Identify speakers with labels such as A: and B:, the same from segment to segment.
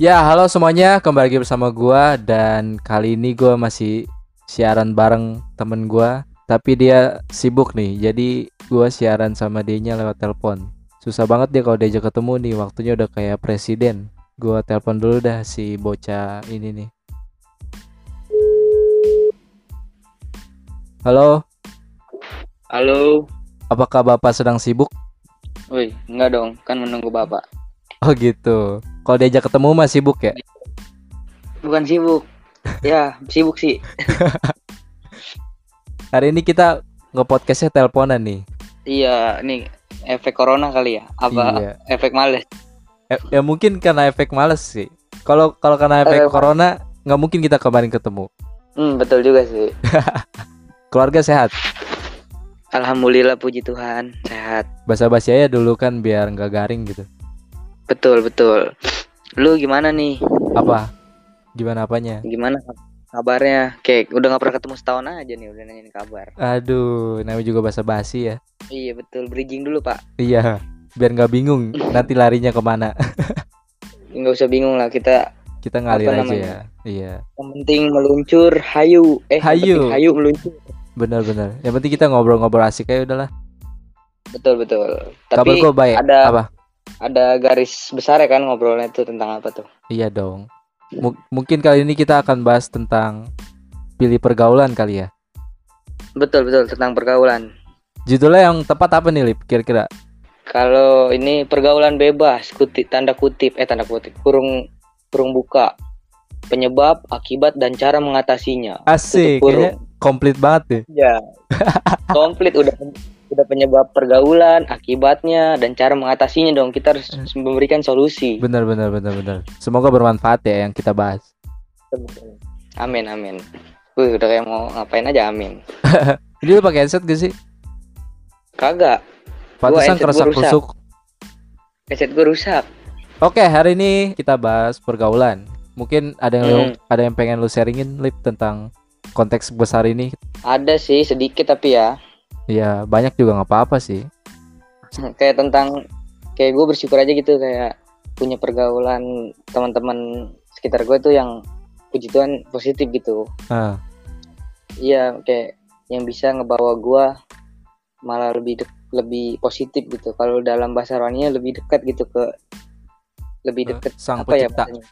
A: Ya, halo semuanya, kembali lagi bersama gua dan kali ini gua masih siaran bareng temen gua, tapi dia sibuk nih. Jadi gua siaran sama dianya lewat telepon. Susah banget dia kalau diajak ketemu nih, waktunya udah kayak presiden. Gua telepon dulu dah si bocah ini nih. Halo,
B: Halo,
A: apakah Bapak sedang sibuk?
B: woi, enggak dong, kan menunggu bapak.
A: Oh gitu. Kalau diajak ketemu mah sibuk ya?
B: Bukan sibuk, ya sibuk sih.
A: Hari ini kita nge-podcastnya teleponan nih.
B: Iya, nih efek corona kali ya? Apa
A: Iya.
B: efek males?
A: Eh, ya mungkin karena efek males sih. Kalau kalau karena efek
B: Efek
A: corona nggak mungkin kita kemarin ketemu.
B: Hmm, betul juga sih.
A: Keluarga sehat.
B: Alhamdulillah puji Tuhan, sehat.
A: Basa-basi aja dulu kan biar nggak garing gitu.
B: Betul, betul. Lu gimana nih?
A: Apa? Gimana apanya?
B: Gimana kabarnya? Kayak udah nggak pernah ketemu setahun aja nih udah nanyain kabar.
A: Aduh, namanya juga basa-basi ya.
B: Iya, betul. Bridging dulu, Pak.
A: Iya, biar nggak bingung nanti larinya ke mana.
B: Nggak usah bingung lah, kita
A: Kita ngalir aja
B: namanya?
A: ya. Iya,
B: yang penting meluncur hayu. Eh,
A: Hayu.
B: hayu meluncur.
A: benar-benar. Yang penting kita ngobrol-ngobrol asik aja udahlah.
B: Betul, betul.
A: Kabar
B: Tapi
A: gue baik.
B: ada-
A: Apa?
B: Ada garis besar ya kan ngobrolnya itu tentang apa tuh?
A: Iya dong. Mu- mungkin kali ini kita akan bahas tentang pilih pergaulan kali ya.
B: Betul betul tentang pergaulan.
A: Judulnya yang tepat apa nih, Lip? Kira-kira?
B: Kalau ini pergaulan bebas, kutip tanda kutip eh tanda kutip kurung kurung buka penyebab, akibat dan cara mengatasinya.
A: Asik, kayaknya komplit banget deh.
B: Ya. Komplit udah udah penyebab pergaulan, akibatnya dan cara mengatasinya dong. Kita harus
A: Eh.
B: memberikan solusi.
A: Bener, bener, bener, bener. Semoga bermanfaat ya yang kita bahas.
B: Amin amin. Wih, udah kayak mau ngapain aja amin.
A: Ini lu pakai headset gak sih?
B: Kagak,
A: Pantesan kerasa
B: rusak.
A: kusuk.
B: headset gue rusak.
A: Oke, hari ini kita bahas pergaulan. Mungkin ada yang lu-
B: Hmm.
A: ada yang pengen lu sharingin, Lip, tentang konteks besar ini.
B: Ada sih sedikit tapi ya.
A: Ya, banyak juga nggak apa-apa sih.
B: kayak tentang kayak gue bersyukur aja gitu kayak punya pergaulan teman-teman sekitar gue tuh yang puji Tuhan positif gitu
A: Ah,
B: iya kayak yang bisa ngebawa gue malah lebih dek- lebih positif gitu kalau dalam bahasa rohaninya lebih dekat gitu ke lebih dekat
A: sang
B: apa ya
A: pencipta.
B: bahasanya?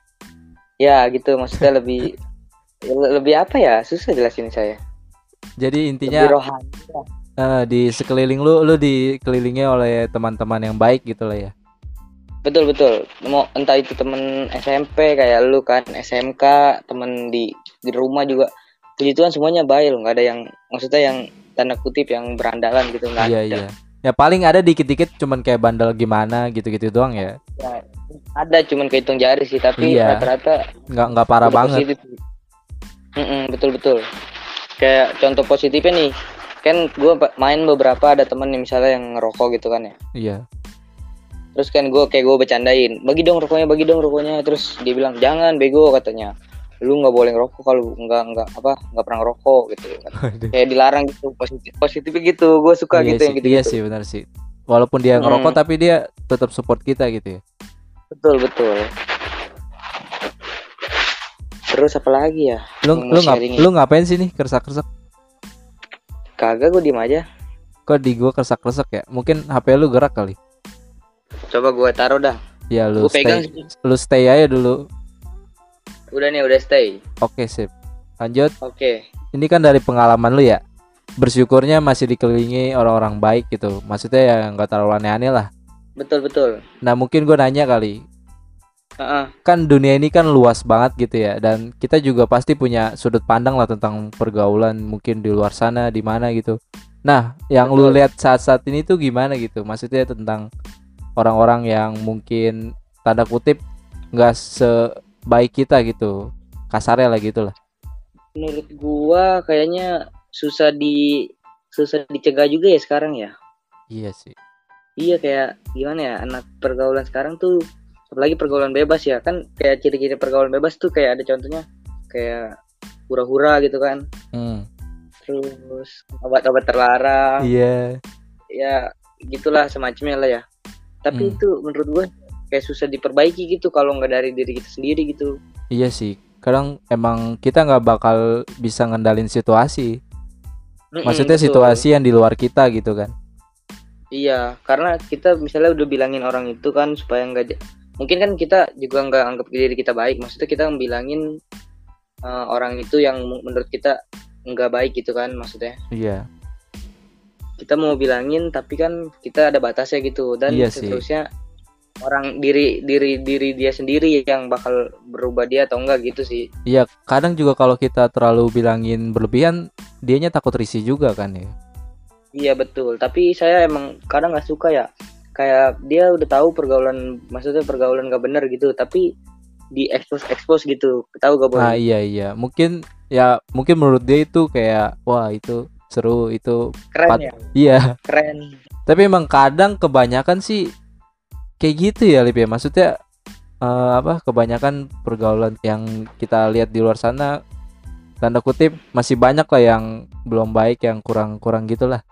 B: Ya gitu maksudnya lebih lebih apa ya susah jelasin saya
A: Jadi
B: lebih
A: intinya
B: rohani
A: eh, di sekeliling lu lu dikelilingi oleh teman-teman yang baik gitu lah ya.
B: Betul betul. Mau entah itu temen SMP kayak lu kan SMK, temen di di rumah juga. Puji Tuhan semuanya baik loh, nggak ada yang maksudnya yang tanda kutip yang berandalan gitu nggak
A: Iya,
B: ada.
A: iya. Ya paling ada dikit-dikit cuman kayak bandel gimana gitu-gitu doang ya.
B: Ya, ada cuman kehitung jari sih, tapi
A: Iya.
B: rata-rata
A: Nggak nggak parah banget.
B: positif betul betul. Kayak contoh positifnya nih, kan gue main beberapa ada temen yang misalnya yang ngerokok gitu kan ya.
A: Iya.
B: Terus kan gue kayak gue bercandain, bagi dong rokoknya, bagi dong rokoknya. Terus dia bilang jangan bego katanya, lu nggak boleh ngerokok kalau nggak nggak apa nggak pernah ngerokok gitu.
A: Aduh.
B: Kayak dilarang gitu positif positifnya gitu. Gue suka
A: iya
B: gitu
A: sih,
B: yang gitu.
A: iya sih benar sih. Walaupun dia ngerokok
B: Hmm.
A: tapi dia tetap support kita gitu ya.
B: Betul betul. Terus apa lagi ya?
A: Lu lu ngap, lu ngapain sih nih kersak-kersak?
B: Kagak gue diem aja.
A: Kok di gua kersak-kersak ya? Mungkin HP lu gerak kali.
B: Coba gue taruh dah.
A: Ya lu
B: Gue pegang.
A: stay, lu stay aja dulu.
B: Udah nih udah stay.
A: Oke, sip. Lanjut.
B: Oke.
A: Ini kan dari pengalaman lu ya. Bersyukurnya masih dikelilingi orang-orang baik gitu. Maksudnya ya nggak terlalu aneh-aneh lah.
B: Betul betul.
A: Nah, mungkin gua nanya kali.
B: Heeh.
A: Kan dunia ini kan luas banget gitu ya dan kita juga pasti punya sudut pandang lah tentang pergaulan mungkin di luar sana di mana gitu. Nah, yang lu
B: Betul.
A: lihat saat-saat ini tuh gimana gitu? Maksudnya tentang orang-orang yang mungkin tanda kutip nggak sebaik kita gitu. Kasarnya lah gitu lah.
B: Menurut gua kayaknya susah di susah dicegah juga ya sekarang ya.
A: Iya sih.
B: Iya kayak gimana ya anak pergaulan sekarang tuh apalagi pergaulan bebas ya kan kayak ciri-ciri pergaulan bebas tuh kayak ada contohnya kayak hura-hura gitu kan
A: Hmm.
B: terus obat-obat terlarang
A: Iya.
B: ya gitulah semacamnya lah ya tapi
A: Hmm.
B: itu menurut gue kayak susah diperbaiki gitu kalau nggak dari diri kita sendiri gitu
A: Iya sih. Kadang emang kita nggak bakal bisa ngendalin situasi. Maksudnya
B: betul.
A: situasi yang di luar kita gitu kan.
B: Iya, karena kita misalnya udah bilangin orang itu kan supaya nggak mungkin kan kita juga nggak anggap diri kita baik. Maksudnya kita bilangin eh, orang itu yang menurut kita nggak baik gitu kan maksudnya.
A: Iya.
B: Kita mau bilangin tapi kan kita ada batasnya gitu dan
A: Iya sih.
B: seterusnya orang diri diri diri dia sendiri yang bakal berubah dia atau enggak gitu sih.
A: Iya, kadang juga kalau kita terlalu bilangin berlebihan, dianya takut risih juga kan ya.
B: Iya betul. Tapi saya emang kadang nggak suka ya. Kayak dia udah tahu pergaulan, maksudnya pergaulan gak bener gitu. Tapi di expose expose gitu. Tahu gak boy?
A: Nah, iya iya. Mungkin ya mungkin menurut dia itu kayak wah itu seru itu
B: Keren
A: pat-
B: ya,
A: iya.
B: keren.
A: Tapi emang kadang kebanyakan sih kayak gitu ya Lip ya. Maksudnya eh, apa kebanyakan pergaulan yang kita lihat di luar sana tanda kutip masih banyak lah yang belum baik yang kurang-kurang gitulah.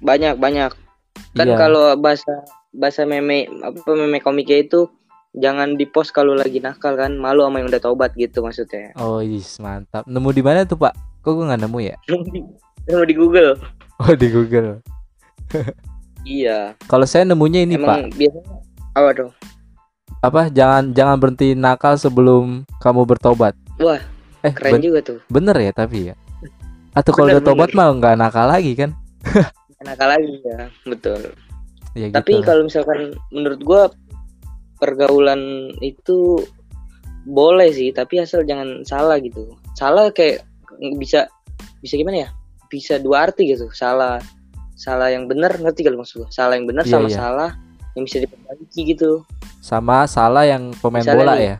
B: Banyak banyak. Kan
A: Iya.
B: kalau bahasa bahasa meme apa meme komiknya itu jangan di post kalau lagi nakal kan malu sama yang udah tobat gitu maksudnya.
A: Oh, is mantap. Nemu di mana tuh, Pak? Kok gue nggak nemu ya?
B: Mau di Google.
A: Oh, di Google.
B: Iya.
A: Kalau saya nemunya ini, Pak.
B: emang biasanya apa tuh?
A: Apa? Jangan jangan berhenti nakal sebelum kamu bertobat.
B: Wah,
A: Eh,
B: keren
A: ben-
B: juga tuh.
A: bener ya tapi ya. Atau kalau udah tobat mah nggak nakal lagi kan?
B: Nakal lagi ya, betul.
A: Ya
B: Tapi
A: gitu.
B: kalau misalkan menurut gua pergaulan itu boleh sih, tapi asal jangan salah gitu. Salah kayak bisa bisa gimana ya? Bisa dua arti gitu. Salah salah yang benar ngerti kalau maksud gua? Salah yang benar
A: Iya,
B: sama
A: iya.
B: salah yang bisa diperbaiki gitu.
A: Sama salah yang pemain
B: Misalnya
A: bola
B: nih,
A: ya.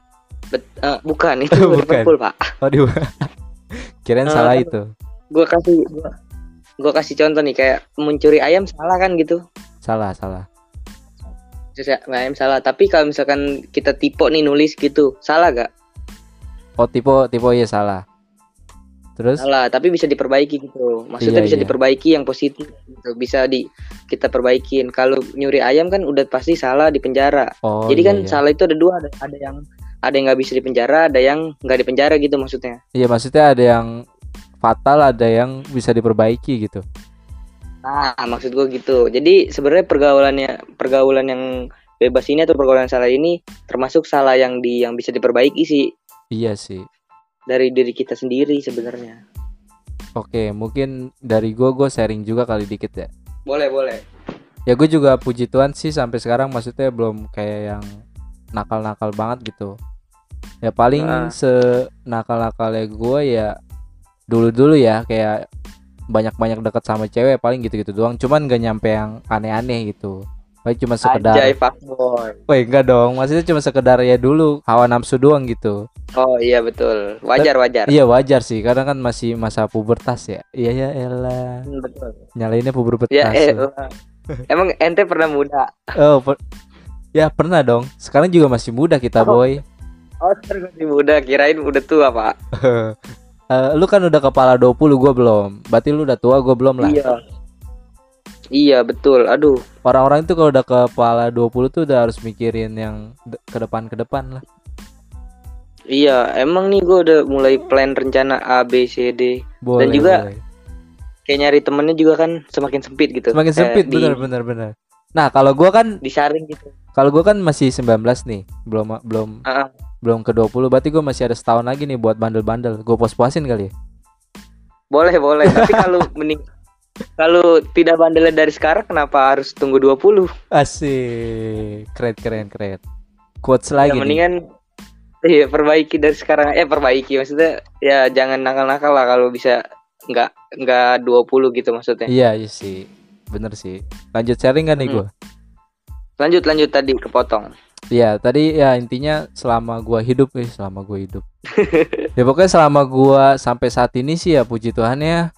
B: Bet- eh, bukan itu
A: Bukan.
B: Liverpool, Pak.
A: Waduh. Kirain
B: Eh,
A: salah
B: kan-
A: itu.
B: Gua kasih gua, gua kasih contoh nih kayak mencuri ayam salah kan gitu.
A: Salah, salah.
B: Ya, ayam salah, tapi kalau misalkan kita tipe nih nulis gitu, salah gak?
A: Oh, tipe tipe ya salah. Terus
B: salah tapi bisa diperbaiki gitu maksudnya
A: Iya,
B: bisa
A: iya.
B: diperbaiki yang positif gitu bisa di kita perbaikin kalau nyuri ayam kan udah pasti salah di penjara
A: oh
B: jadi
A: iya,
B: kan
A: iya.
B: salah itu ada dua ada, ada yang ada yang nggak bisa di penjara ada yang nggak di penjara gitu maksudnya
A: Iya, maksudnya ada yang fatal, ada yang bisa diperbaiki gitu.
B: nah maksud gua gitu jadi sebenarnya pergaulannya pergaulan yang bebas ini atau pergaulan salah ini termasuk salah yang di yang bisa diperbaiki sih
A: Iya sih.
B: dari diri kita sendiri sebenarnya
A: Oke, mungkin dari gua gua sharing juga kali dikit ya.
B: boleh boleh
A: Ya gue juga puji Tuhan sih sampai sekarang maksudnya belum kayak yang nakal-nakal banget gitu. Ya paling
B: Ah.
A: senakal-nakalnya gue ya dulu-dulu ya kayak banyak-banyak deket sama cewek paling gitu-gitu doang. Cuman gak nyampe yang aneh-aneh gitu. Paling cuma sekedar
B: Anjay fuckboy
A: Woi enggak dong, maksudnya cuma sekedar ya dulu hawa nafsu doang gitu.
B: oh iya betul wajar wajar
A: Iya wajar sih, karena kan masih masa pubertas ya. Iya ya elah,
B: Hmm, betul
A: nyalainnya pubertas.
B: Ya
A: lu.
B: emang ente pernah muda?
A: Oh, per- ya pernah dong. Sekarang juga masih muda kita,
B: Oh.
A: boy.
B: Oh, sekarang masih muda, kirain udah tua, Pak.
A: Eh, lu kan udah kepala 20, gua belum. Berarti lu udah tua, gua belum lah.
B: Iya. Iya, betul. Aduh,
A: Orang-orang itu kalau udah kepala 20 tuh udah harus mikirin yang ke depan ke depan lah.
B: iya, emang nih gue udah mulai plan rencana A B C D.
A: Boleh,
B: juga
A: boleh.
B: Kayak nyari temennya juga kan semakin sempit gitu.
A: Semakin
B: Kayak
A: sempit
B: di,
A: bener bener bener. Nah, kalau gua kan
B: Disaring gitu.
A: kalau gua kan masih 19 nih. Belum belum
B: Ah,
A: belum ke 20 berarti gua masih ada setahun lagi nih buat bandel-bandel. Gua pos-posin kali ya.
B: boleh, boleh. Tapi kalau mending kalau tidak bandelnya dari sekarang kenapa harus tunggu 20?
A: Asik. Keren keren keren. Quotes lagi
B: ya
A: nih.
B: mendingan iya perbaiki dari sekarang eh perbaiki maksudnya ya jangan nakal-nakal lah kalau bisa nggak nggak 20 gitu maksudnya.
A: Iya, iya sih. Bener sih. Lanjut sharing kan nih
B: Hmm.
A: gua?
B: Lanjut lanjut tadi kepotong.
A: Iya, tadi ya intinya selama gua hidup eh selama gua hidup. ya pokoknya selama gua sampai saat ini sih ya puji Tuhan ya.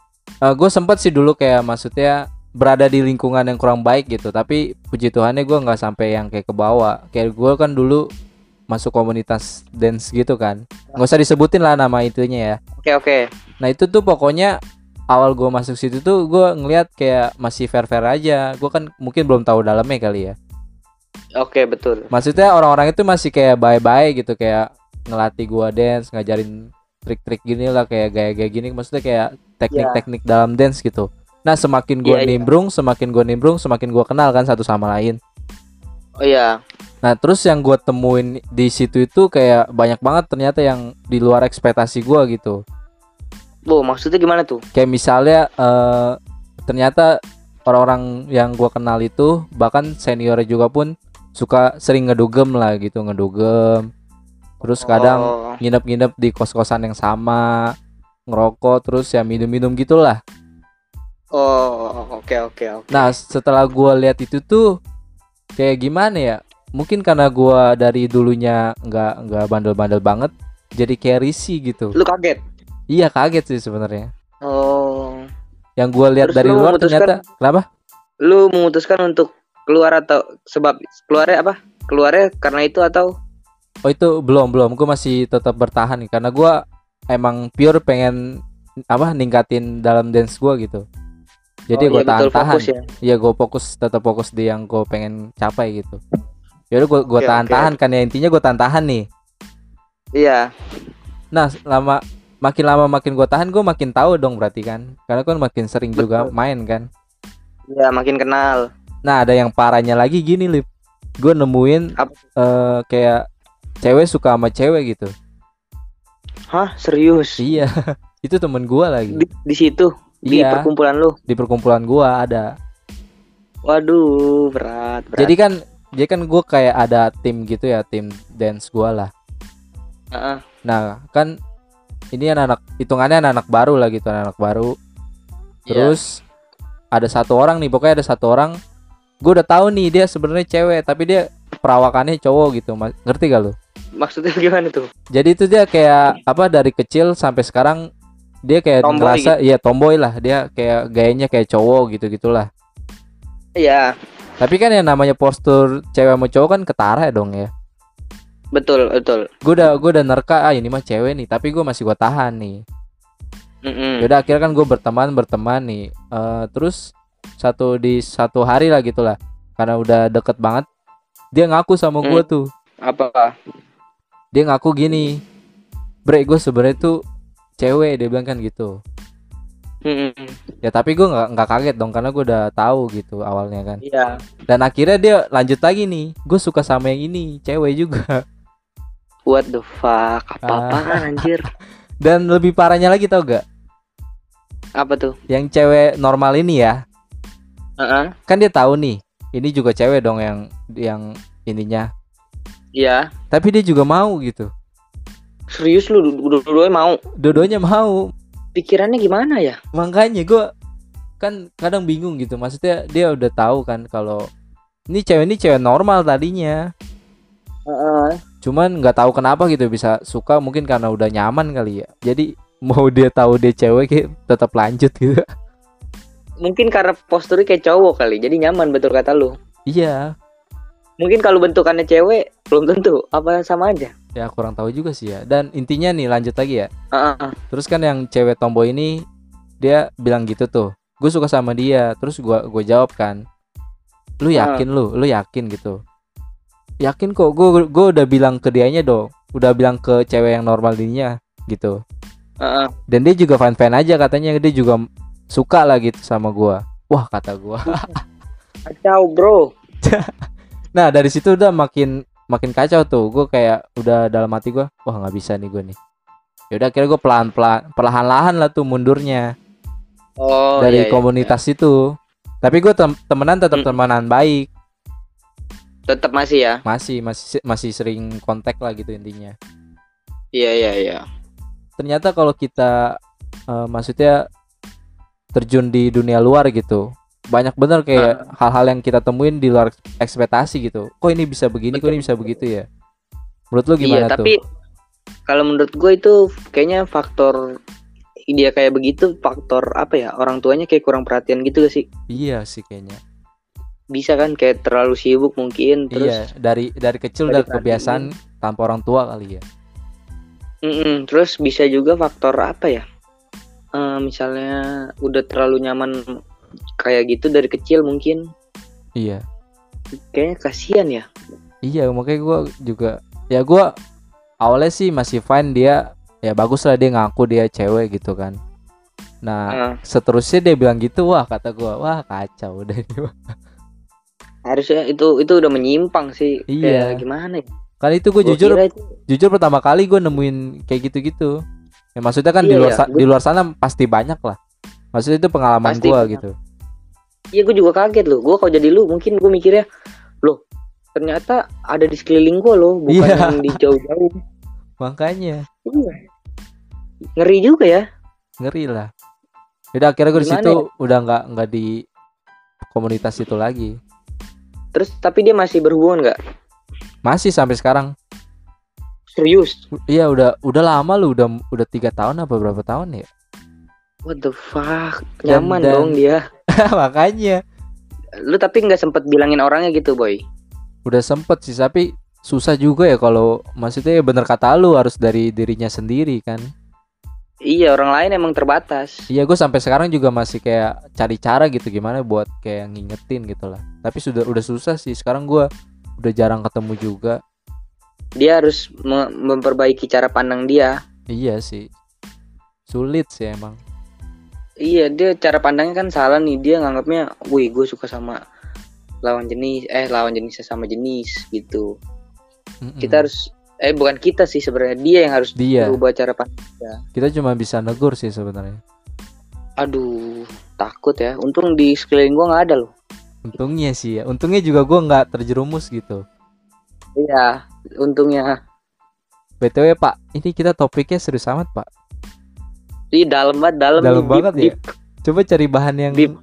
A: eh, gue sempat sih dulu kayak maksudnya berada di lingkungan yang kurang baik gitu, tapi puji Tuhannya gua nggak sampai yang kayak ke bawah. Kayak gua kan dulu masuk komunitas dance gitu kan. nggak usah disebutin lah nama itunya ya.
B: Oke oke.
A: Nah itu tuh pokoknya awal gua masuk situ tuh gua ngelihat kayak masih fair fair aja. Gua kan mungkin belum tahu dalamnya kali ya.
B: Oke betul.
A: maksudnya orang-orang itu masih kayak bye-bye gitu kayak ngelatih gua dance ngajarin trik-trik gini lah kayak gaya-gaya gini maksudnya kayak teknik-teknik dalam dance gitu nah semakin gua
B: Iya, iya.
A: nimbrung semakin gua nimbrung semakin gua kenal kan satu sama lain
B: Oh iya.
A: nah terus yang gua temuin di situ itu kayak banyak banget ternyata yang di luar ekspektasi gua gitu
B: Bu maksudnya gimana tuh?
A: kayak misalnya eh, ternyata orang-orang yang gua kenal itu bahkan seniornya juga pun suka sering ngedugem lah gitu ngedugem. Terus kadang
B: Oh,
A: nginep-nginep di kos-kosan yang sama ngerokok terus ya minum-minum gitulah.
B: Oh oke oke oke.
A: nah setelah gua lihat itu tuh kayak gimana ya? Mungkin karena gua dari dulunya nggak nggak bandel-bandel banget jadi kayak risih gitu.
B: Lu kaget?
A: iya kaget sih sebenarnya.
B: Oh.
A: yang gua lihat dari
B: lu
A: luar ternyata kenapa?
B: Lu memutuskan untuk keluar atau sebab keluarnya apa? Keluarnya karena itu atau?
A: Oh itu belum belum, gue masih tetap bertahan karena gua emang pure pengen apa ningkatin dalam dance gua gitu. Jadi
B: Oh,
A: gue
B: iya, betul,
A: tahan-tahan.
B: fokus ya.
A: Iya gue fokus tetap fokus di yang gue pengen capai gitu. Yaudah gue gue
B: Oke,
A: tahan-tahan kan ya intinya gue tahan-tahan nih.
B: Iya.
A: Nah lama makin lama makin gue tahan gue makin tahu dong berarti kan karena kan makin sering juga
B: Betul.
A: main kan.
B: Iya makin kenal.
A: Nah ada yang parahnya lagi gini lip, gue nemuin
B: Apa?
A: eh, kayak cewek suka sama cewek gitu.
B: Hah serius?
A: Iya itu temen gua lagi.
B: Di, di situ di
A: Iya.
B: perkumpulan lu.
A: di perkumpulan gua ada.
B: Waduh berat. berat.
A: Jadi kan jadi kan gua kayak ada tim gitu ya, tim dance gua lah.
B: Heeh.
A: Nah, kan ini anak-anak hitungannya anak-anak baru lah gitu, anak baru.
B: Iya.
A: Terus ada satu orang nih, pokoknya ada satu orang gua udah tahu nih dia sebenarnya cewek, tapi dia perawakannya cowok gitu. Mas. Ngerti gak lu?
B: Maksudnya gimana tuh?
A: Jadi itu dia kayak apa dari kecil sampai sekarang dia kayak
B: Tomboy
A: ngerasa iya tomboy lah, dia kayak gayanya kayak cowok gitu-gitulah.
B: Iya
A: Tapi kan yang namanya postur cewek sama cowok kan ketara ya dong ya.
B: betul betul.
A: gue udah gue udah nerka ah ini mah cewek nih tapi gue masih gue tahan nih
B: Mm-mm.
A: yaudah akhirnya kan gue berteman berteman nih Eh, terus satu di satu hari lah gitulah karena udah deket banget dia ngaku sama gue
B: Hmm.
A: tuh
B: Apa?
A: dia ngaku gini bre gue sebenarnya tuh cewek dia bilang kan gitu
B: Mm-mm.
A: ya tapi gue nggak nggak kaget dong karena gue udah tahu gitu awalnya kan
B: Iya.
A: dan akhirnya dia lanjut lagi nih gue suka sama yang ini cewek juga
B: What the fuck?
A: Ah.
B: Apa-apaan anjir?
A: dan lebih parahnya lagi tau gak
B: Apa tuh?
A: yang cewek normal ini ya
B: Heeh.
A: kan dia tahu nih ini juga cewek dong yang yang ininya
B: Iya.
A: tapi dia juga mau gitu
B: Serius lu dua-duanya mau?
A: dodonya mau
B: Pikirannya gimana ya?
A: makanya gue kan kadang bingung gitu maksudnya dia udah tahu kan kalau ini cewek ini cewek normal tadinya
B: Heeh.
A: cuman nggak tahu kenapa gitu bisa suka mungkin karena udah nyaman kali ya jadi mau dia tahu dia cewek tetap lanjut gitu
B: Mungkin karena posturnya kayak cowok kali, jadi nyaman betul kata lu.
A: iya
B: Mungkin kalau bentukannya cewek belum tentu, apa sama aja.
A: ya kurang tahu juga sih ya dan intinya nih lanjut lagi ya
B: Heeh.
A: Terus kan yang cewek tomboy ini dia bilang gitu tuh. Gue suka sama dia. Terus gua gue jawab kan. Lu yakin lu? Lu yakin gitu? Yakin kok. Gue gue udah bilang ke dianya dong. Udah bilang ke cewek yang normal dirinya gitu.
B: Heeh.
A: Dan dia juga fan-fan aja katanya dia juga suka lah gitu sama gua. Wah kata gua.
B: Kacau, Bro.
A: Nah dari situ udah makin makin kacau tuh. Gue kayak udah dalam hati gua. Wah nggak bisa nih gue nih. Yaudah akhirnya gue pelan pelan perlahan-lahan lah tuh mundurnya.
B: Oh,
A: dari
B: iya, iya.
A: komunitas itu. Tapi gue tem temenan tetap
B: Hmm.
A: temenan baik,
B: Tetap masih ya.
A: masih masih masih sering kontak lah gitu intinya.
B: Iya, iya, iya.
A: Ternyata kalau kita eh, maksudnya terjun di dunia luar gitu, banyak bener kayak hal-hal yang kita temuin di luar ekspektasi gitu. Kok ini bisa begini, kok ini bisa begitu ya? Menurut lu gimana
B: iya,
A: tuh?
B: tapi kalau menurut gue itu kayaknya faktor dia kayak begitu faktor apa ya orang tuanya kayak kurang perhatian gitu gak sih
A: Iya sih kayaknya.
B: bisa kan kayak terlalu sibuk mungkin terus
A: iya, dari dari kecil
B: Dari
A: udah kebiasaan tanpa orang tua kali ya.
B: Mm-mm, terus bisa juga faktor apa ya Eh, misalnya udah terlalu nyaman kayak gitu dari kecil mungkin
A: Iya.
B: kayaknya kasihan ya
A: Iya, makanya gue juga ya gue awalnya sih masih fine dia ya bagus lah dia ngaku dia cewek gitu kan. Nah,
B: Heeh.
A: seterusnya dia bilang gitu, wah kata gue, wah kacau udah
B: harusnya itu itu udah menyimpang sih
A: Iya.
B: Kayak gimana ya
A: Kali itu gue jujur
B: itu
A: jujur pertama kali gue nemuin kayak gitu-gitu. Ya maksudnya kan di
B: Iya,
A: luar
B: iya.
A: di luar sana pasti banyak lah. Maksudnya itu pengalaman gue gitu.
B: Iya gue juga kaget loh. Gue kalau jadi lu mungkin gue mikirnya loh ternyata ada di sekeliling gue loh, bukan
A: Iya.
B: yang di jauh-jauh.
A: Makanya
B: Iya. Ngeri juga ya.
A: ngeri lah. Udah akhirnya gue di situ
B: ya?
A: udah nggak nggak di komunitas itu lagi.
B: Terus tapi dia masih berhubungan nggak?
A: Masih sampai sekarang.
B: Serius?
A: Iya udah udah lama lu udah udah tiga tahun apa berapa tahun ya?
B: What the fuck?
A: Dan-
B: Nyaman
A: dan-
B: dong dia.
A: Makanya
B: Lu tapi nggak sempet bilangin orangnya gitu boy?
A: udah sempet sih tapi susah juga ya kalau maksudnya ya bener kata lu harus dari dirinya sendiri kan.
B: Iya orang lain emang terbatas.
A: Iya gue sampai sekarang juga masih kayak cari cara gitu gimana buat kayak ngingetin gitu lah. Tapi sudah udah susah sih sekarang gua udah jarang ketemu juga.
B: Dia harus me- memperbaiki cara pandang dia.
A: Iya sih sulit sih emang.
B: Iya dia cara pandangnya kan salah nih. Dia nganggapnya, wih gue suka sama lawan jenis, eh lawan jenis sama jenis gitu.
A: Mm-mm.
B: Kita harus, eh bukan kita sih sebenarnya dia yang harus
A: Dia.
B: berubah cara pandang.
A: kita cuma bisa negur sih sebenarnya.
B: Aduh takut ya. Untung di sekeliling gua nggak ada loh.
A: Untungnya sih ya. Untungnya juga gua nggak terjerumus gitu.
B: Iya, untungnya.
A: BTW Pak, ini kita topiknya serius amat Pak.
B: Ih dalam banget, dalam,
A: Dalam
B: nih,
A: banget ya.
B: deep,
A: Coba cari bahan yang
B: Deep.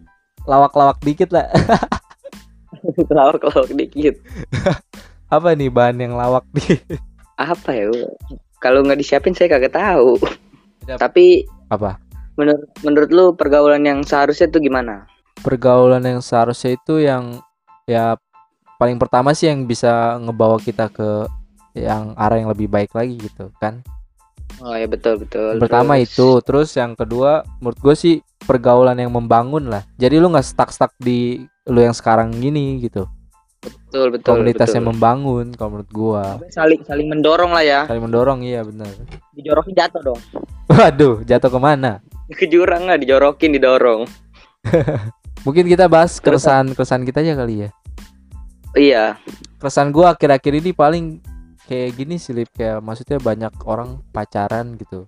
A: lawak-lawak dikit lah.
B: deep. Lawak-lawak dikit.
A: Apa nih bahan yang lawak dikit?
B: Apa ya? Kalau nggak disiapin saya kagak tahu.
A: Tidak.
B: Tapi
A: Apa?
B: menurut menurut lu pergaulan yang seharusnya tuh gimana?
A: Pergaulan yang seharusnya itu yang ya paling pertama sih yang bisa ngebawa kita ke yang arah yang lebih baik lagi gitu kan.
B: Oh ya betul betul.
A: Pertama
B: Terus-
A: itu, terus yang kedua menurut gue sih pergaulan yang membangun lah. Jadi lu nggak stuck-stuck di lu yang sekarang gini gitu.
B: betul betul.
A: Komunitas
B: betul.
A: yang membangun kalau menurut gua.
B: saling saling mendorong lah ya.
A: Saling mendorong iya benar.
B: Dijorokin jatuh dong.
A: Waduh, jatuh ke mana?
B: Ke jurang nggak dijorokin didorong.
A: Mungkin kita bahas keresahan keresahan kita aja kali ya.
B: Iya.
A: Keresahan gua akhir-akhir ini paling kayak gini sih Lip. kayak maksudnya banyak orang pacaran gitu.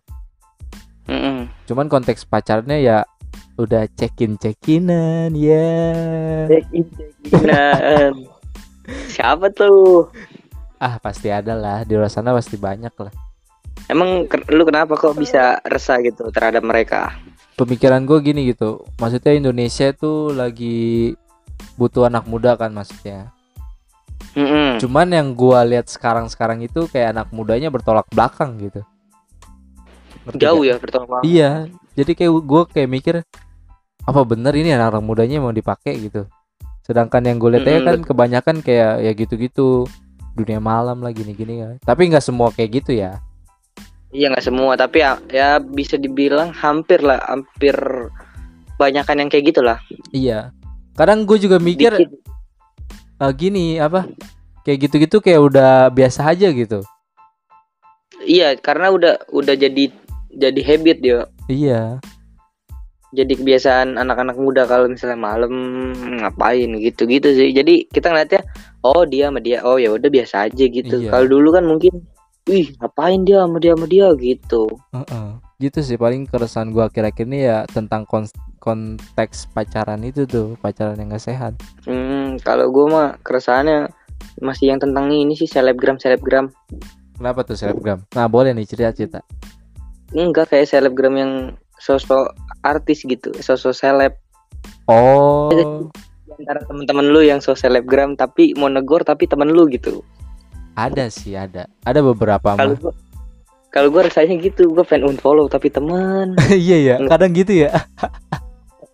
B: Mm-mm.
A: Cuman konteks pacarnya ya udah cekin cekinan ya.
B: Check-in, check-inan. Siapa tuh?
A: Ah pasti ada lah di luar sana pasti banyak lah.
B: Emang lu kenapa kok bisa resah gitu terhadap mereka?
A: Pemikiran gue gini gitu. Maksudnya Indonesia tuh lagi butuh anak muda kan maksudnya.
B: Mm-mm.
A: Cuman yang gua lihat sekarang-sekarang itu kayak anak mudanya bertolak belakang gitu. Ngerti
B: Jauh
A: gak?
B: ya pertolongan.
A: Iya. Jadi kayak gua kayak mikir apa bener ini anak mudanya mau dipakai gitu. Sedangkan yang gue lihat aja
B: Mm-mm,
A: kan kebanyakan kayak ya gitu-gitu dunia malam lah gini-gini kan. Tapi nggak semua kayak gitu ya.
B: Iya nggak semua, tapi ya, ya bisa dibilang hampir lah, hampir banyakan yang kayak gitulah.
A: Iya. Kadang gue juga mikir
B: Dikit.
A: Eh, gini apa kayak gitu-gitu kayak udah biasa aja gitu.
B: Iya, karena udah udah jadi jadi habit dia.
A: Iya.
B: Jadi kebiasaan anak-anak muda kalau misalnya malam ngapain gitu-gitu sih. Jadi kita ngeliatnya oh dia sama dia, oh ya udah biasa aja gitu.
A: Iya.
B: Kalau dulu kan mungkin Wih, ngapain dia sama dia sama dia gitu.
A: Heeh. Gitu sih paling keresahan gua akhir-akhir ini ya tentang kon- konteks pacaran itu tuh, pacaran yang gak sehat.
B: Hmm, kalau gue mah keresahannya masih yang tentang ini sih selebgram selebgram.
A: Kenapa tuh selebgram? Nah, boleh nih cerita-cerita.
B: Enggak kayak selebgram yang sosok artis gitu, sosok seleb.
A: Oh,
B: Antara teman-teman lu yang sosok selebgram tapi mau negor tapi temen lu gitu.
A: ada sih, ada. Ada beberapa
B: Kalau kalau gue rasanya gitu, gue pengen unfollow tapi teman
A: Iya ya, kadang gitu ya.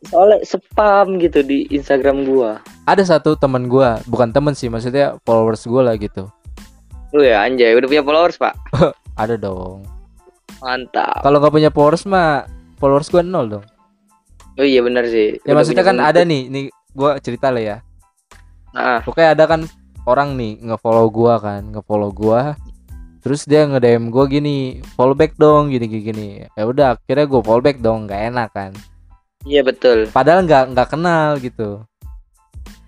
B: soalnya spam gitu di Instagram gua.
A: Ada satu teman gua, bukan temen sih, maksudnya followers gua lah gitu.
B: Lu ya anjay, udah punya followers, Pak.
A: Ada dong.
B: Mantap.
A: Kalau nggak punya followers mah followers gua nol dong.
B: Oh iya benar sih.
A: Ya
B: Udah
A: maksudnya kan ada nih, nih gua cerita lah ya.
B: Ah,
A: Pokoknya ada kan orang nih nge-follow gua kan, nge-follow gua. Terus dia nge-DM gua gini, follow back dong gini gini. gini. Ya udah, akhirnya gua follow back dong, nggak enak kan.
B: iya betul.
A: Padahal nggak nggak kenal gitu.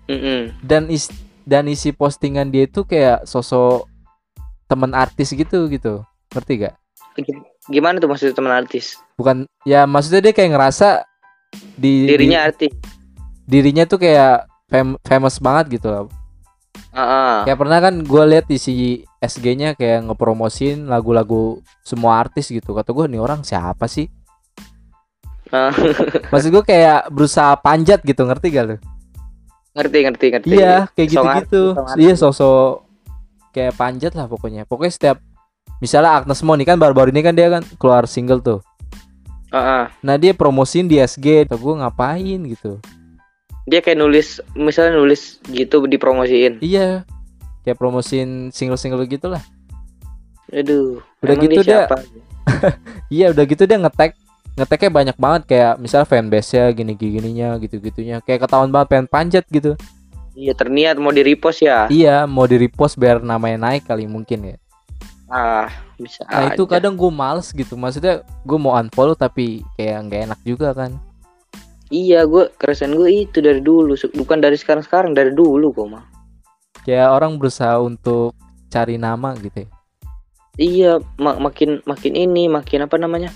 B: Mm-mm.
A: Dan is dan isi postingan dia itu kayak sosok temen artis gitu gitu. Ngerti gak?
B: Gimana tuh maksudnya teman artis?
A: Bukan ya maksudnya dia kayak ngerasa di
B: Dirinya artis.
A: di- dirinya tuh kayak fam- famous banget gitu
B: ah.
A: Kayak pernah kan gue lihat isi SG-nya kayak ngepromosin lagu-lagu semua artis gitu. Kata gue nih orang siapa sih?
B: Ah.
A: Maksud gue kayak berusaha panjat gitu, ngerti gak lu?
B: ngerti ngerti ngerti.
A: Iya, kayak gitu-gitu. Iya, sosok kayak panjat lah pokoknya. Pokoknya setiap misalnya Agnes Mo nih kan baru-baru ini kan dia kan keluar single tuh.
B: Ah.
A: Nah, dia promosin di SG. Kata gue ngapain gitu.
B: Dia kayak nulis misalnya nulis gitu dipromosiin.
A: Iya. Kayak promosin single-single gitu lah.
B: Aduh.
A: Udah gitu dia-? Iya udah gitu dia ngetek ngeteknya banyak banget kayak misalnya fanbase nya gini gininya gitu gitunya kayak ketahuan banget pengen panjat gitu
B: Iya terniat mau di repost ya.
A: iya mau di repost biar namanya naik kali mungkin ya
B: Ah, bisa.
A: nah itu
B: aja.
A: kadang gue males gitu maksudnya gue mau unfollow tapi kayak nggak enak juga kan
B: Iya, gue keresahan gue itu dari dulu, bukan dari sekarang-sekarang, dari dulu kok mah.
A: kayak orang berusaha untuk cari nama gitu ya
B: Iya, ma- makin makin ini, makin apa namanya?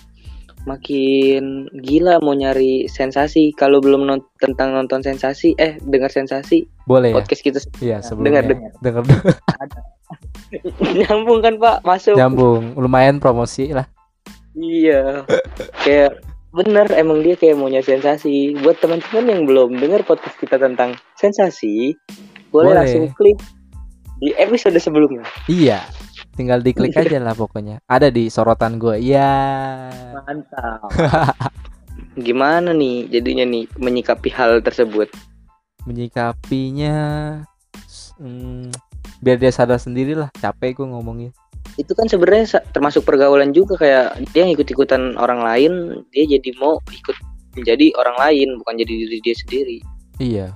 B: Makin gila mau nyari sensasi. Kalau belum non- tentang nonton sensasi, eh dengar sensasi
A: boleh ya
B: podcast kita
A: iya sebelumnya
B: dengar
A: denger
B: nyambung kan Pak, masuk.
A: nyambung lumayan promosi lah
B: Iya. kayak bener emang dia kayak maunya sensasi. Buat teman-teman yang belum dengar podcast kita tentang sensasi, boleh,
A: Boleh.
B: langsung klik di episode sebelumnya.
A: iya tinggal diklik aja lah pokoknya ada di sorotan gue iya
B: Mantap. Gimana nih jadinya nih menyikapi hal tersebut?
A: menyikapinya hmm, biar dia sadar sendiri lah capek gue ngomongin
B: Itu kan sebenarnya termasuk pergaulan juga kayak dia ikut-ikutan orang lain, dia jadi mau ikut menjadi orang lain, bukan jadi diri dia sendiri.
A: iya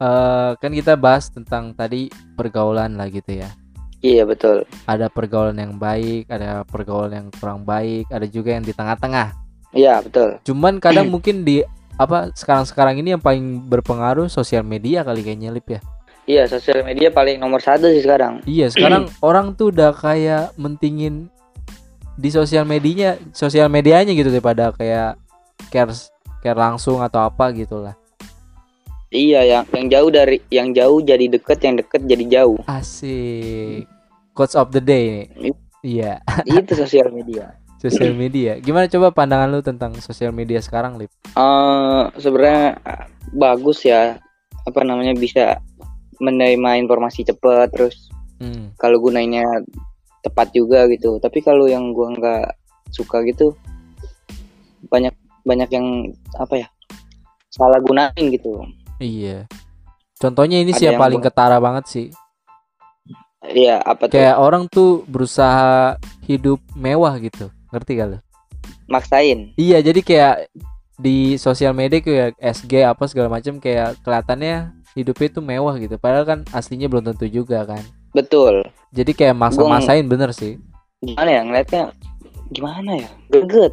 A: Eh kan kita bahas tentang tadi pergaulan lah gitu ya
B: Iya betul.
A: ada pergaulan yang baik ada pergaulan yang kurang baik ada juga yang di tengah-tengah
B: Iya betul.
A: cuman kadang mungkin di apa sekarang-sekarang ini yang paling berpengaruh sosial media kali kayaknya lip ya
B: Iya sosial media paling nomor satu sih sekarang.
A: iya sekarang orang tuh udah kayak mentingin di sosial medianya sosial medianya gitu daripada kayak care care langsung atau apa gitu lah
B: Iya yang yang jauh dari yang jauh jadi deket, yang deket jadi jauh.
A: asik. Quotes of the day. Nih iya.
B: Itu sosial media.
A: sosial media. Gimana coba pandangan lu tentang sosial media sekarang lip?
B: Eh sebenarnya eh, bagus ya apa namanya bisa menerima informasi cepat terus
A: hmm.
B: kalau gunainnya tepat juga gitu tapi kalau yang gua nggak suka gitu banyak banyak yang apa ya salah gunain gitu
A: Iya. Contohnya ini
B: Ada
A: sih yang
B: yang
A: paling
B: gua-
A: ketara banget sih.
B: Iya apa tuh
A: Kayak orang tuh berusaha hidup mewah gitu. Ngerti gak lu?
B: maksain
A: Iya, jadi kayak di sosial media kayak SG apa segala macam kayak kelihatannya hidupnya tuh mewah gitu. Padahal kan aslinya belum tentu juga kan.
B: betul
A: Jadi kayak masa-masain bener sih.
B: gimana ya ngeliatnya gimana ya greget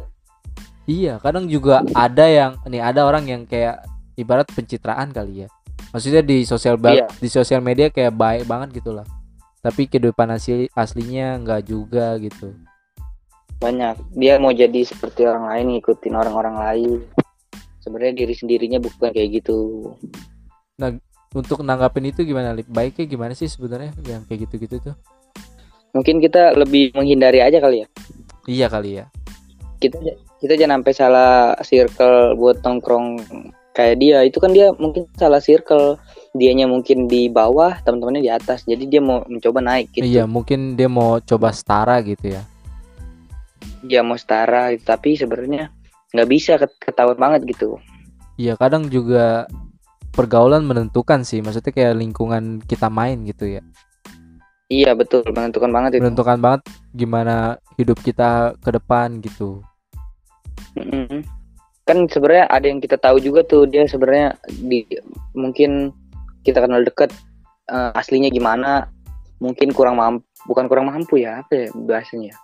A: Iya, kadang juga ada yang nih ada orang yang kayak ibarat pencitraan kali ya. Maksudnya di sosial
B: Iya.
A: di sosial media kayak baik banget gitu lah. Tapi kehidupan asli aslinya nggak juga gitu.
B: banyak dia mau jadi seperti orang lain ngikutin orang-orang lain sebenarnya diri sendirinya bukan kayak gitu
A: Untuk nanggapin itu gimana Lip? Baiknya gimana sih sebenarnya yang kayak gitu-gitu tuh?
B: mungkin kita lebih menghindari aja kali ya
A: Iya kali ya.
B: kita kita jangan sampai salah circle buat nongkrong kayak dia itu kan dia mungkin salah circle dianya mungkin di bawah teman-temannya di atas jadi dia mau mencoba naik gitu
A: Iya, mungkin dia mau coba setara gitu ya.
B: dia mau setara gitu. tapi sebenarnya nggak bisa ket- ketahuan banget gitu
A: Iya, kadang juga pergaulan menentukan sih. Maksudnya kayak lingkungan kita main gitu ya.
B: iya betul menentukan banget itu
A: Menentukan banget gimana hidup kita ke depan gitu.
B: Kan sebenarnya ada yang kita tahu juga tuh dia sebenarnya di mungkin kita kenal deket eh, aslinya gimana mungkin kurang mampu bukan kurang mampu ya apa ya bahasanya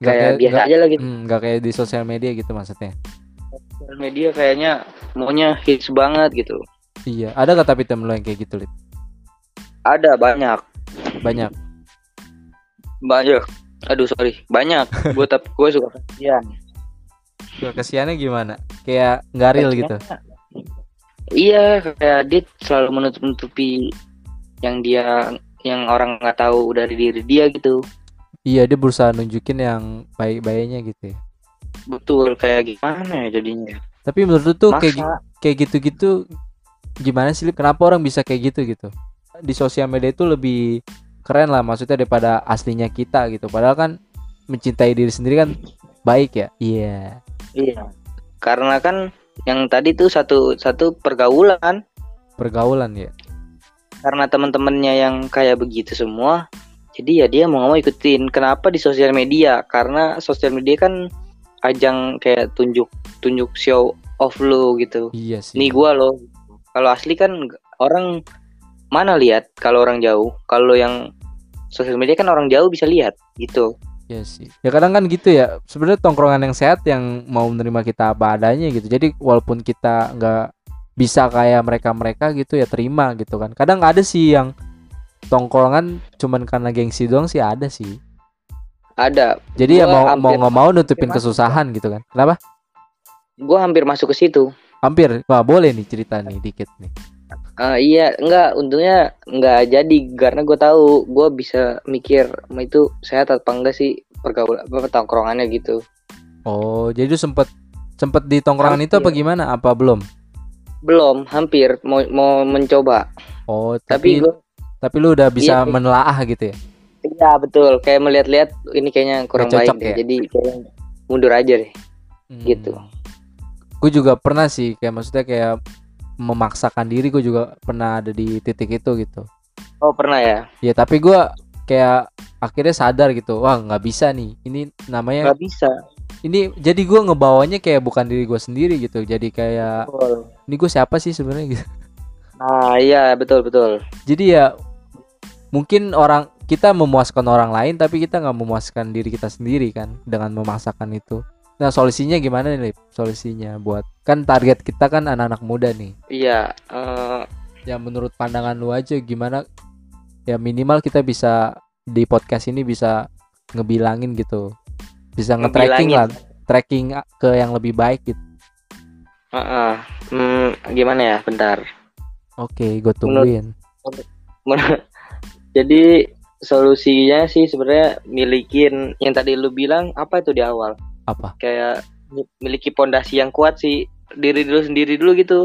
A: Nggak
B: kayak biasa
A: nggak-
B: aja lah gitu
A: hmm, nggak kayak di sosial media gitu maksudnya
B: Sosial media kayaknya maunya hits banget gitu
A: iya. Ada gak tapi temen lo yang kayak gitu Lip?
B: ada banyak.
A: Banyak?
B: Banyak. Aduh sorry. Banyak. Gue tapi gue suka kasihan.
A: Gua kesiannya gimana? Kayak nggak real gitu?
B: Iya kayak dia selalu menutup nutupi yang dia yang orang nggak tahu dari diri dia gitu.
A: Iya dia berusaha nunjukin yang baik-baiknya gitu ya.
B: Betul kayak gimana ya jadinya?
A: Tapi menurut lu tuh kayak kayak gitu-gitu gimana sih Lip? kenapa orang bisa kayak gitu gitu? Di sosial media itu lebih keren lah maksudnya daripada aslinya kita gitu. Padahal kan mencintai diri sendiri kan baik ya? Iya.
B: Iya. Karena kan yang tadi tuh satu satu pergaulan.
A: Pergaulan ya?
B: Karena teman-temannya yang kayak begitu semua jadi ya dia mau mau ikutin. Kenapa di sosial media? Karena sosial media kan ajang kayak tunjuk tunjuk show off lo gitu.
A: Iya sih.
B: Nih gua loh kalau asli kan orang mana lihat kalau orang jauh kalau yang sosial media kan orang jauh bisa lihat gitu
A: Iya sih. Ya kadang kan gitu ya. Sebenarnya tongkrongan yang sehat yang mau menerima kita apa adanya gitu. Jadi walaupun kita nggak bisa kayak mereka-mereka gitu ya terima gitu kan. Kadang ada sih yang tongkrongan cuman karena gengsi doang sih ada sih.
B: ada
A: Jadi ya
B: Gua
A: mau
B: hampir-
A: mau nggak mau nutupin kesusahan gitu kan. Kenapa?
B: gua hampir masuk ke situ
A: Hampir. Wah, boleh nih cerita nih dikit nih.
B: Ah, iya, enggak, untungnya enggak jadi karena gue tahu gue bisa mikir "Ma, itu sehat apa enggak sih pergaulan apa tongkrongannya gitu.
A: Oh, jadi lu sempet sempet di tongkrongan itu apa
B: Hampir.
A: gimana? Apa belum?
B: Belum, hampir mau mau mencoba.
A: Oh,
B: Tapi,
A: tapi
B: gue
A: tapi lu udah bisa
B: Iya,
A: menelaah gitu ya.
B: iya betul, kayak melihat-lihat ini kayaknya kurang baik deh.
A: ya?
B: Jadi kayaknya mundur aja deh. Gitu.
A: Gue juga pernah sih kayak maksudnya kayak memaksakan diri gue juga pernah ada di titik itu gitu.
B: Oh, pernah ya?
A: Ya tapi gue kayak akhirnya sadar gitu, wah nggak bisa nih. Ini namanya
B: Enggak bisa.
A: ini jadi gue ngebawanya kayak bukan diri gue sendiri gitu. Jadi kayak
B: Betul.
A: ini gue siapa sih sebenarnya gitu.
B: Nah, iya betul betul.
A: Jadi ya mungkin orang kita memuaskan orang lain tapi kita nggak memuaskan diri kita sendiri kan dengan memaksakan itu. Nah solusinya gimana nih Lip? Solusinya buat kan target kita kan anak-anak muda nih.
B: Iya, eh,
A: Ya menurut pandangan lu aja gimana? Ya minimal kita bisa di podcast ini bisa ngebilangin gitu, bisa nge-tracking lah, tracking ke yang lebih baik gitu.
B: heeh. Hmm, gimana ya? Bentar.
A: Oke, gue tungguin.
B: Men- Jadi solusinya sih sebenarnya milikin yang tadi lu bilang apa itu di awal
A: Apa?
B: kayak miliki pondasi yang kuat sih diri dulu sendiri dulu gitu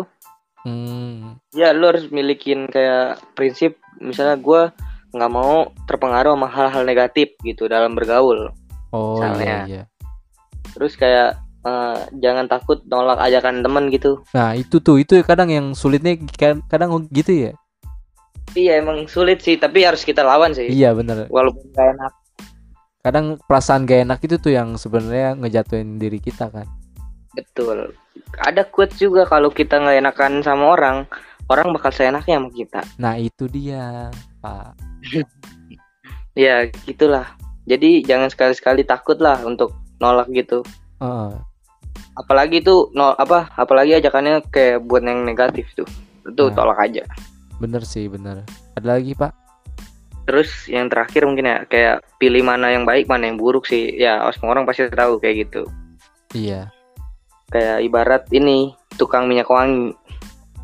A: Hmm,
B: ya lu harus milikin kayak prinsip misalnya gua nggak mau terpengaruh sama hal-hal negatif gitu dalam bergaul
A: oh iya
B: Misalnya.
A: iya.
B: terus kayak eh, jangan takut nolak ajakan temen gitu
A: Nah itu tuh itu kadang yang sulitnya kadang gitu ya.
B: iya emang sulit sih tapi harus kita lawan sih
A: Iya bener.
B: walaupun gak enak
A: Kadang perasaan gak enak itu tuh yang sebenarnya ngejatuhin diri kita kan.
B: Betul. Ada quote juga kalau kita nggak enakan sama orang, orang bakal seenaknya sama kita.
A: Nah itu dia, Pak.
B: Ya gitulah. Jadi jangan sekali-sekali takut lah untuk nolak gitu.
A: Heeh.
B: Apalagi tuh nol apa? Apalagi ajakannya kayak buat yang negatif tuh. Itu
A: Nah.
B: tolak aja.
A: bener sih bener. Ada lagi Pak?
B: Terus yang terakhir mungkin ya kayak pilih mana yang baik mana yang buruk sih. Ya semua orang pasti tahu kayak gitu.
A: Iya.
B: Kayak ibarat ini tukang minyak wangi.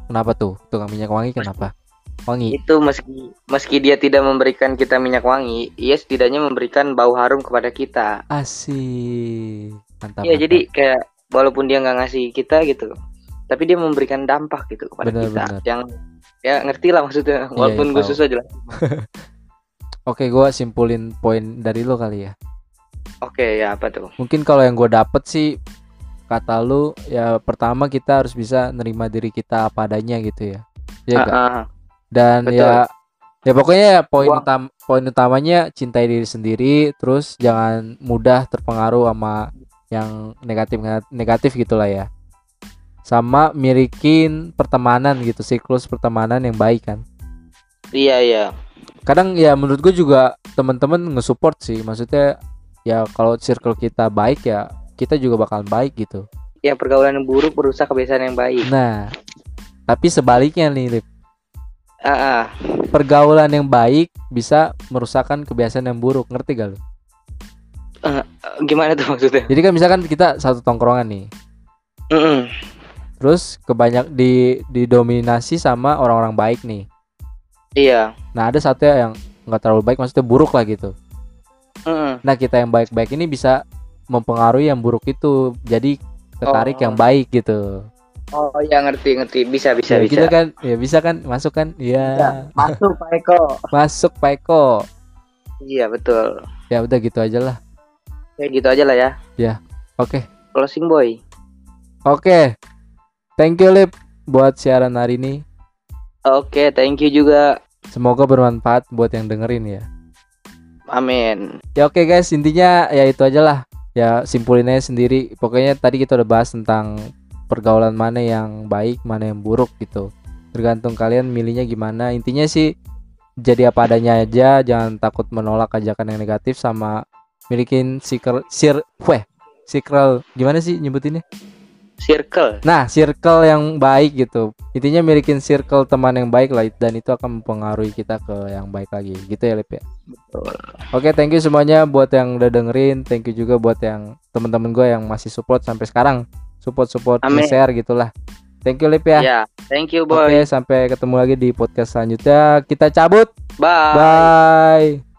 A: Kenapa tuh? Tukang minyak wangi kenapa? Wangi.
B: Itu meski meski dia tidak memberikan kita minyak wangi, ia setidaknya memberikan bau harum kepada kita.
A: Asik. Mantap.
B: Iya jadi kayak walaupun dia nggak ngasih kita gitu, tapi dia memberikan dampak gitu kepada
A: Bener,
B: kita.
A: bener.
B: Yang ya ngerti lah maksudnya, walaupun
A: iya,
B: gue
A: tahu.
B: susah jelas.
A: Oke, gua simpulin poin dari lo kali ya.
B: Oke ya apa tuh?
A: Mungkin kalau yang gue dapet sih kata lu ya pertama kita harus bisa nerima diri kita apa adanya gitu ya. Ya
B: Ah,
A: nggak?
B: ah.
A: dan
B: betul.
A: ya ya pokoknya ya poin utam poin utamanya cintai diri sendiri terus jangan mudah terpengaruh sama yang negatif negatif gitulah ya sama milikin pertemanan gitu siklus pertemanan yang baik kan
B: Iya iya.
A: Kadang ya menurut gue juga teman-teman nge-support sih maksudnya ya kalau circle kita baik ya kita juga bakalan baik gitu
B: Ya pergaulan yang buruk merusak kebiasaan yang baik.
A: nah tapi sebaliknya nih Lip.
B: Ah, ah.
A: pergaulan yang baik bisa merusakkan kebiasaan yang buruk ngerti gak lu
B: Eh, gimana tuh maksudnya?
A: jadi kan misalkan kita satu tongkrongan nih
B: Mm-mm.
A: terus kebanyak di didominasi sama orang-orang baik nih
B: Iya.
A: nah ada satu yang nggak terlalu baik maksudnya buruk lah gitu
B: Mm-mm.
A: nah kita yang baik-baik ini bisa mempengaruhi yang buruk itu jadi ketarik
B: Oh.
A: yang baik gitu
B: Oh ya ngerti ngerti bisa bisa
A: ya,
B: bisa.
A: gitu kan ya bisa kan masuk kan ya
B: Bisa. Masuk Pak Eko.
A: masuk Pak Eko
B: Iya betul.
A: ya udah gitu aja lah
B: Ya gitu aja lah ya.
A: oke
B: Closing boy.
A: oke thank you Lip buat siaran hari ini
B: Oke, thank you juga.
A: semoga bermanfaat buat yang dengerin ya.
B: Amin.
A: ya oke guys. Intinya ya itu aja lah. Ya simpulin aja sendiri. Pokoknya tadi kita udah bahas tentang pergaulan mana yang baik mana yang buruk gitu. Tergantung kalian milihnya gimana. Intinya sih jadi apa adanya aja. Jangan takut menolak ajakan yang negatif sama milikin circle sir weh circle gimana sih nyebutinnya
B: Circle.
A: nah circle yang baik gitu intinya milikin circle teman yang baik lah dan itu akan mempengaruhi kita ke yang baik lagi gitu ya Lip ya
B: Betul.
A: Oke, thank you semuanya buat yang udah dengerin. Thank you juga buat yang teman-teman gue yang masih support sampai sekarang. Support-support, share gitulah. Thank you Lip ya.
B: Ya, thank you
A: Oke,
B: boy.
A: sampai ketemu lagi di podcast selanjutnya. Kita cabut.
B: Bye.
A: Bye.